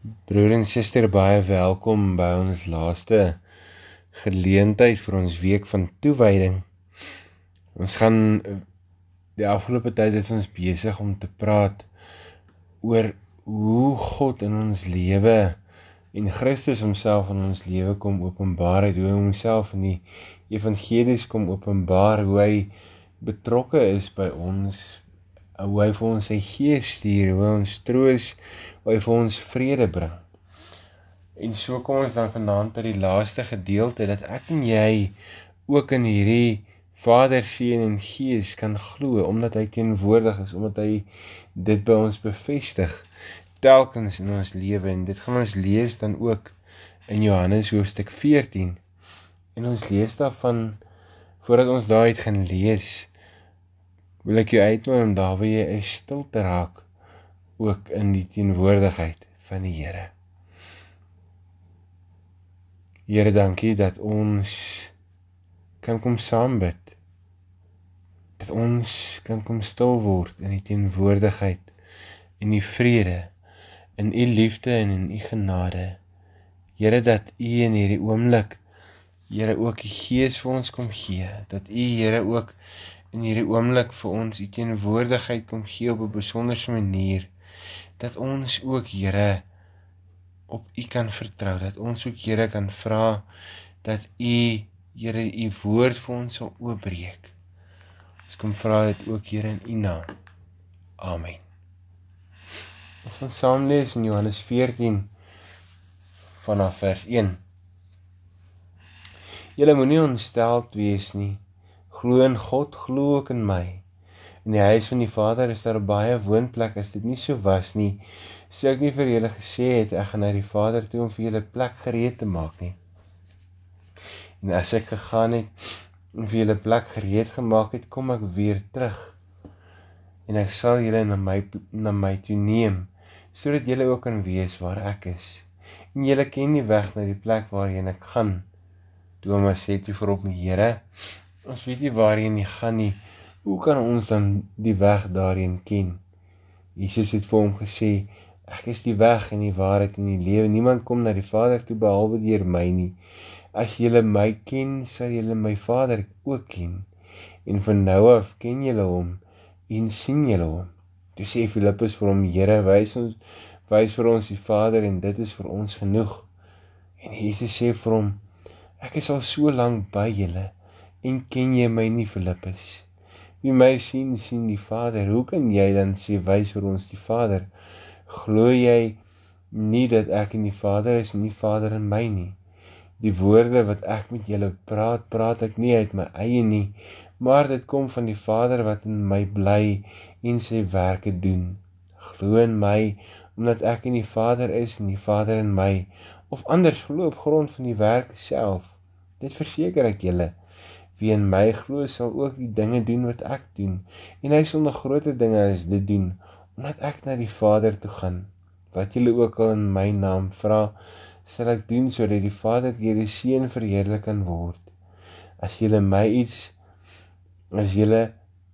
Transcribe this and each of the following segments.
Broer en suster, baie welkom by ons laaste geleentheid vir ons week van toewyding. Ons gaan die afgelope tyd is ons besig om te praat oor hoe God in ons lewe en Christus homself in ons lewe kom openbaar het, hoe hy homself in die evangelies kom openbaar, hoe hy betrokke is by ons hoe hy vir ons sy gees stuur, hoe hy ons troos, hoe hy vir ons vrede bring. En so kom ons dan vanaand by die laaste gedeelte dat ek en jy ook in hierdie Vader, Seun en Gees kan glo omdat hy teenwoordig is, omdat hy dit by ons bevestig telkens in ons lewe en dit gaan ons lees dan ook in Johannes hoofstuk 14. En ons lees daarvan voordat ons daai het gaan lees wil ek jou uitnooi om daar waar jy is stil te raak ook in die teenwoordigheid van die Here. Here, dankie dat ons kan kom saam bid. Dat ons kan kom stil word in die teenwoordigheid en die vrede in u liefde en in u genade. Here dat u in hierdie oomblik Here ook die gees vir ons kom gee, dat u Here ook in hierdie oomblik vir ons u teenwoordigheid kom gee op 'n besonderse manier dat ons ook Here op u kan vertrou dat ons ook Here kan vra dat u Here u woord vir ons sal oopbreek. Ons kom vra dit ook Here in u naam. Amen. Ons gaan saam lees in Johannes 14 vanaf vers 1 Julle moenie ontsteld wees nie Glo in God, glo ook in my. In die huis van die Vader is daar baie woonplekke. As dit nie so was nie, sou ek nie vir julle gesê het ek gaan na die Vader toe om vir julle plek gereed te maak nie. En as ek gegaan het en vir julle plek gereed gemaak het, kom ek weer terug. En ek sal julle na my na my toe neem sodat julle ook kan weet waar ek is. En julle ken die weg na die plek waarheen ek gaan. Thomas sê toe vir my Here, Ons weet nie waarheen jy gaan nie. Hoe kan ons dan die weg daarheen ken? Jesus het vir hom gesê: Ek is die weg en die waarheid en die lewe. Niemand kom na die Vader toe behalwe deur my nie. As julle my ken, sal julle my Vader ook ken. En van nou af ken julle hom en sien julle hom. Toe sê Filippus vir hom: Here, wys ons wys vir ons die Vader en dit is vir ons genoeg. En Jesus sê vir hom: Ek is al so lank by julle en ken jy my nie Filippus? Wie my sien, sien die Vader. Hoe kan jy dan sê wys vir ons die Vader? Glo jy nie dat ek in die Vader is en die Vader in my nie? Die woorde wat ek met julle praat, praat ek nie uit my eie nie, maar dit kom van die Vader wat in my bly en sy werke doen. Glo in my omdat ek in die Vader is en die Vader in my, of anders glo op grond van die werk self. Dit verseker ek julle. Wie in my glo sal ook die dinge doen wat ek doen en hy sal nog groter dinge as dit doen omdat ek na die Vader toe gaan. Wat julle ook al in my naam vra, sal ek doen sodat die Vader deur die Seun verheerlik kan word. As julle my iets as julle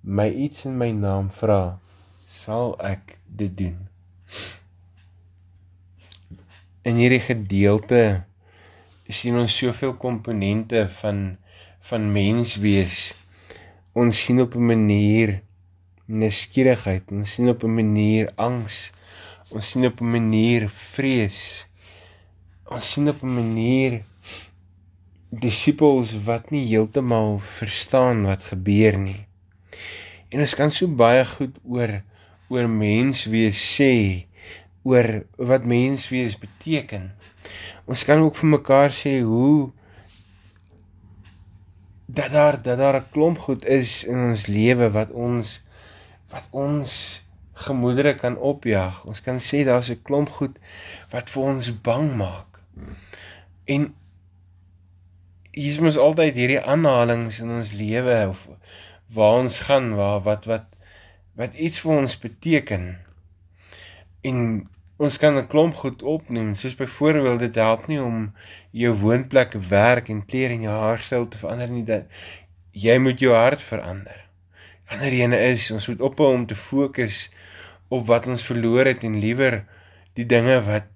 my iets in my naam vra, sal ek dit doen. In hierdie gedeelte sien ons soveel komponente van van mens wees. Ons sien op 'n manier neskierigheid, ons sien op 'n manier angs. Ons sien op 'n manier vrees. Ons sien op 'n manier disippels wat nie heeltemal verstaan wat gebeur nie. En ons kan so baie goed oor oor mens wees sê oor wat mens wees beteken. Ons kan ook vir mekaar sê hoe dat daar dat daar 'n klomp goed is in ons lewe wat ons wat ons gemoedere kan opjag. Ons kan sê daar's 'n klomp goed wat vir ons bang maak. En hier is mos altyd hierdie aanhalings in ons lewe of waar ons gaan, waar wat wat wat iets vir ons beteken. En Ons kan 'n klomp goed opneem, soos byvoorbeeld dit help nie om jou woonplek, werk en klere en jou haarstyl te verander nie dat jy moet jou hart verander. Ander ene is ons moet ophou om te fokus op wat ons verloor het en liewer die dinge wat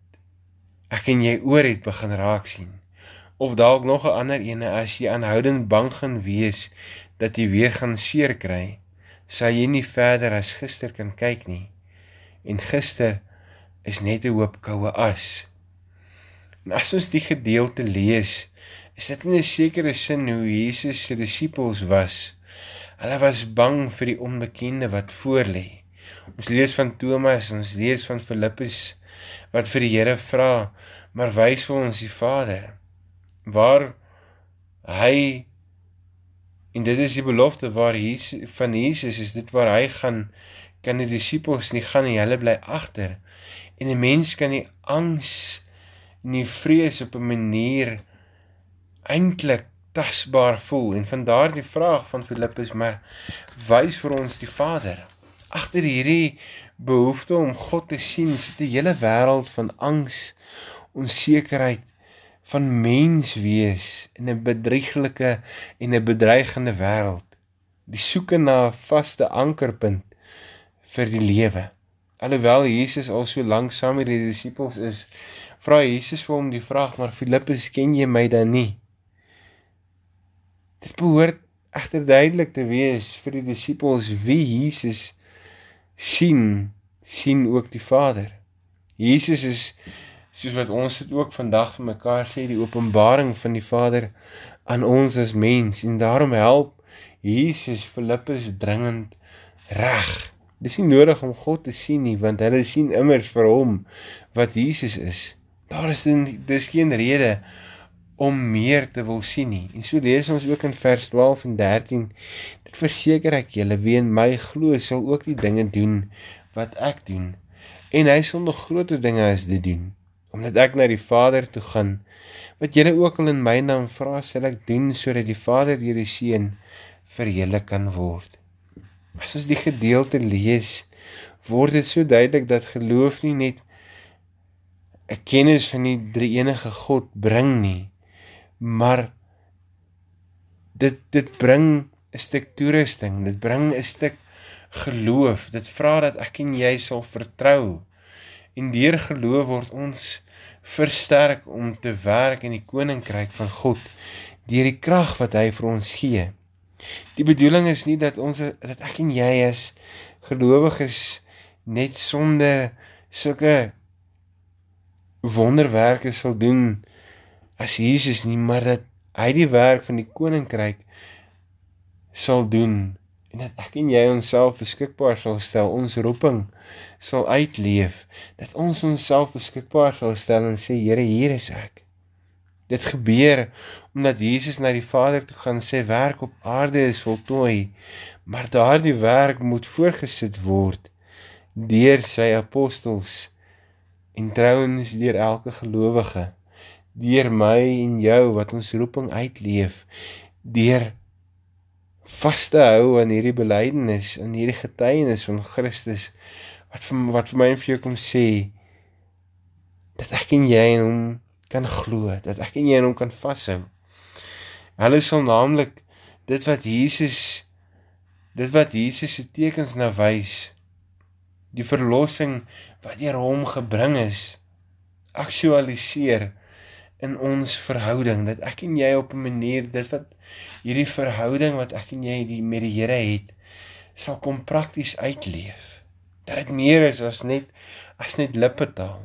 ek en jy oor het begin raak sien. Of dalk nog 'n ander ene as jy aanhoudend bang gaan wees dat jy weer gaan seer kry, sal jy nie verder as gister kan kyk nie. En gister is net 'n hoop koue as. En as ons die gedeelte lees, is dit in 'n sekere sin hoe Jesus se disippels was. Hulle was bang vir die onbekende wat voorlê. Ons lees van Thomas, ons lees van Filippus wat vir die Here vra, maar wys vir ons die Vader. Waar hy en dit is die belofte waar Jesus van Jesus is dit waar hy gaan kan die disippels nie gaan nie, hulle bly agter. En 'n mens kan nie angs nie vrees op 'n manier eintlik tasbaar voel en van daardie vraag van Filippus maar wys vir ons die Vader agter hierdie behoefte om God te sien sit 'n hele wêreld van angs, onsekerheid van mens wees in 'n bedrieglike en 'n bedreigende wêreld. Die soeke na 'n vaste ankerpunt vir die lewe. Alhoewel Jesus al so lank saam met die disippels is, vra Jesus vir hom die vraag: "Maar Filippus, ken jy my dan nie?" Dit behoort egter duidelik te wees vir die disippels wie Jesus sien sien ook die Vader. Jesus is soos wat ons dit ook vandag vir mekaar sê die openbaring van die Vader aan ons as mens en daarom help Jesus Filippus dringend reg. Dis nie nodig om God te sien nie want hulle sien immers vir hom wat Jesus is. Daar is din, dis geen rede om meer te wil sien nie. En so lees ons ook in vers 12 en 13: Dit verseker ek julle wie in my glo sal ook die dinge doen wat ek doen en hy sal nog groter dinge as dit doen omdat ek na die Vader toe gaan. Wat julle ook al in my naam vra, sal ek doen sodat die Vader deur die Seun vir julle kan word. As ons die gedeelte lees, word dit so duidelik dat geloof nie net 'n kennis van die drie enige God bring nie, maar dit dit bring 'n stuk toerusting, dit bring 'n stuk geloof. Dit vra dat ek en jy sal vertrou. En deur geloof word ons versterk om te werk in die koninkryk van God deur die krag wat hy vir ons gee. Die bedoeling is nie dat ons dat ek en jy as gelowiges net sonder sulke wonderwerke sal doen as Jesus nie, maar dat hy die werk van die koninkryk sal doen en dat ek en jy onsself beskikbaar sal stel, ons roeping sal uitleef, dat ons onsself beskikbaar sal stel en sê Here, hier is ek. Dit gebeur omdat Jesus na die Vader toe gaan sê werk op aarde is voltooi, maar daardie werk moet voorgesit word deur sy apostels en trouens deur elke gelowige deur my en jou wat ons roeping uitleef deur vas te hou aan hierdie belydenis en hierdie getuienis van Christus wat vir, wat vir my en vir jou kom sê dat ek en jy in hom kan glo dat ek en jy in hom kan vashou hulle sal naamlik dit wat Jesus dit wat Jesus se tekens na wys die verlossing wat deur hom gebring is aktualiseer in ons verhouding dat ek en jy op 'n manier dit wat hierdie verhouding wat ek en jy die met die Here het sal kom prakties uitleef. Dat dit meer is as net as net lippetaal.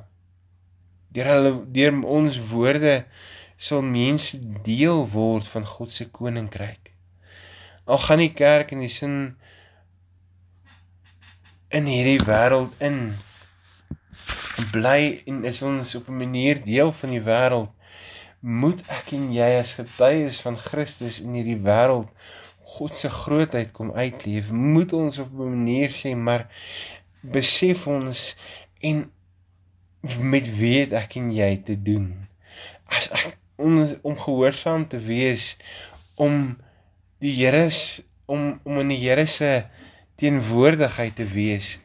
Deur hulle deur ons woorde sal mense deel word van God se koninkryk. Al gaan die kerk in die sin in hierdie wêreld in bly en is ons op 'n manier deel van die wêreld moet ek en jy as getuies van Christus in hierdie wêreld God se grootheid kom uitleef. Moet ons op 'n manier sê maar besef ons en met wie het ek en jy te doen? As ek om, om gehoorsaam te wees om die Here om om in die Here se teenwoordigheid te wees,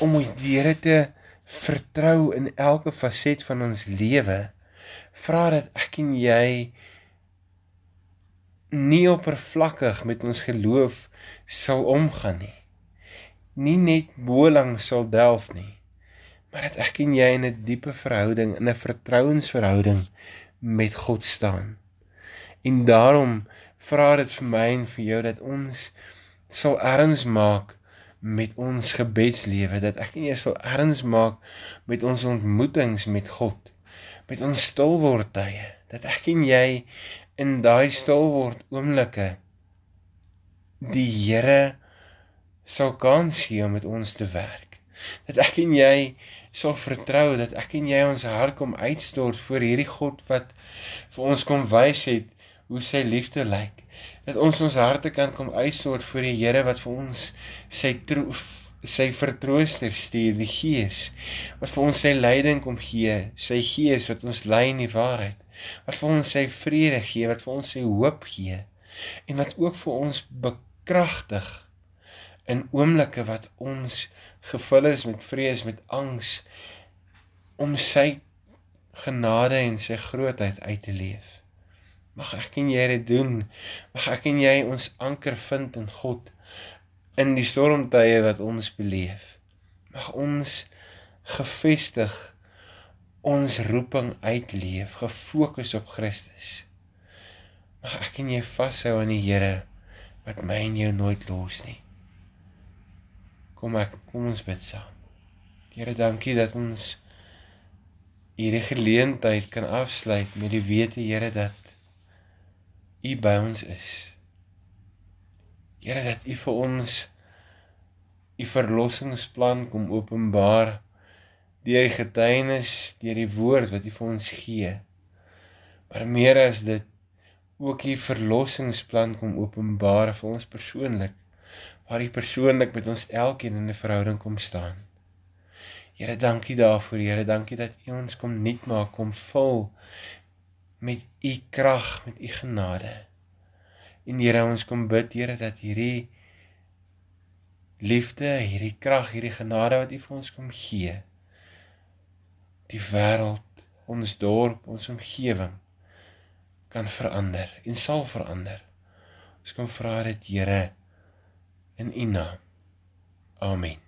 om die Here te vertrou in elke faset van ons lewe vra dat ek en jy nie oppervlakkig met ons geloof sal omgaan nie. Nie net bolang sal delf nie, maar dat ek en jy in 'n diepe verhouding, in 'n vertrouensverhouding met God staan. En daarom vra dit vir my en vir jou dat ons sal erns maak met ons gebedslewe dat ek en jy sal erns maak met ons ontmoetings met God met ons stil word tye dat ek en jy in daai stil word oomblikke die Here sal kans gee om met ons te werk. Dat ek en jy sal vertrou dat ek en jy ons hart kom uitstort voor hierdie God wat vir ons kom wys het hoe sy liefde lyk. Dat ons ons harte kan kom uitstort voor die Here wat vir ons sy troef sy vertrooster stuur die Gees. Wat vir ons sy leiding kom gee, sy Gees wat ons lei in die waarheid, wat vir ons sy vrede gee, wat vir ons sy hoop gee. En wat ook vir ons bekragtig in oomblikke wat ons gevul is met vrees, met angs om sy genade en sy grootheid uit te leef. Mag ek en jy dit doen. Mag ek en jy ons anker vind in God in die stormtye wat ons beleef. Mag ons gefestig ons roeping uitleef, gefokus op Christus. Mag ek en jy vashou aan die Here wat my en jou nooit los nie. Kom ek kom ons bid saam. Here, dankie dat ons hierdie geleentheid kan afsluit met die wete Here dat U by ons is. Here dat U vir ons U verlossingsplan kom openbaar deur die getuienis, deur die woord wat U vir ons gee. Maar meer as dit ook U verlossingsplan kom openbaar vir ons persoonlik waar U persoonlik met ons elkeen in 'n verhouding kom staan. Here, dankie daarvoor, Here, dankie dat U ons kom nuut maak, kom vul met U krag, met U genade. En Here, ons kom bid, Here, dat hierdie liefde, hierdie krag, hierdie genade wat U vir ons kom gee, die wêreld, ons dorp, ons omgewing kan verander en sal verander. Ons kom vra dit, Here, in U naam. Amen.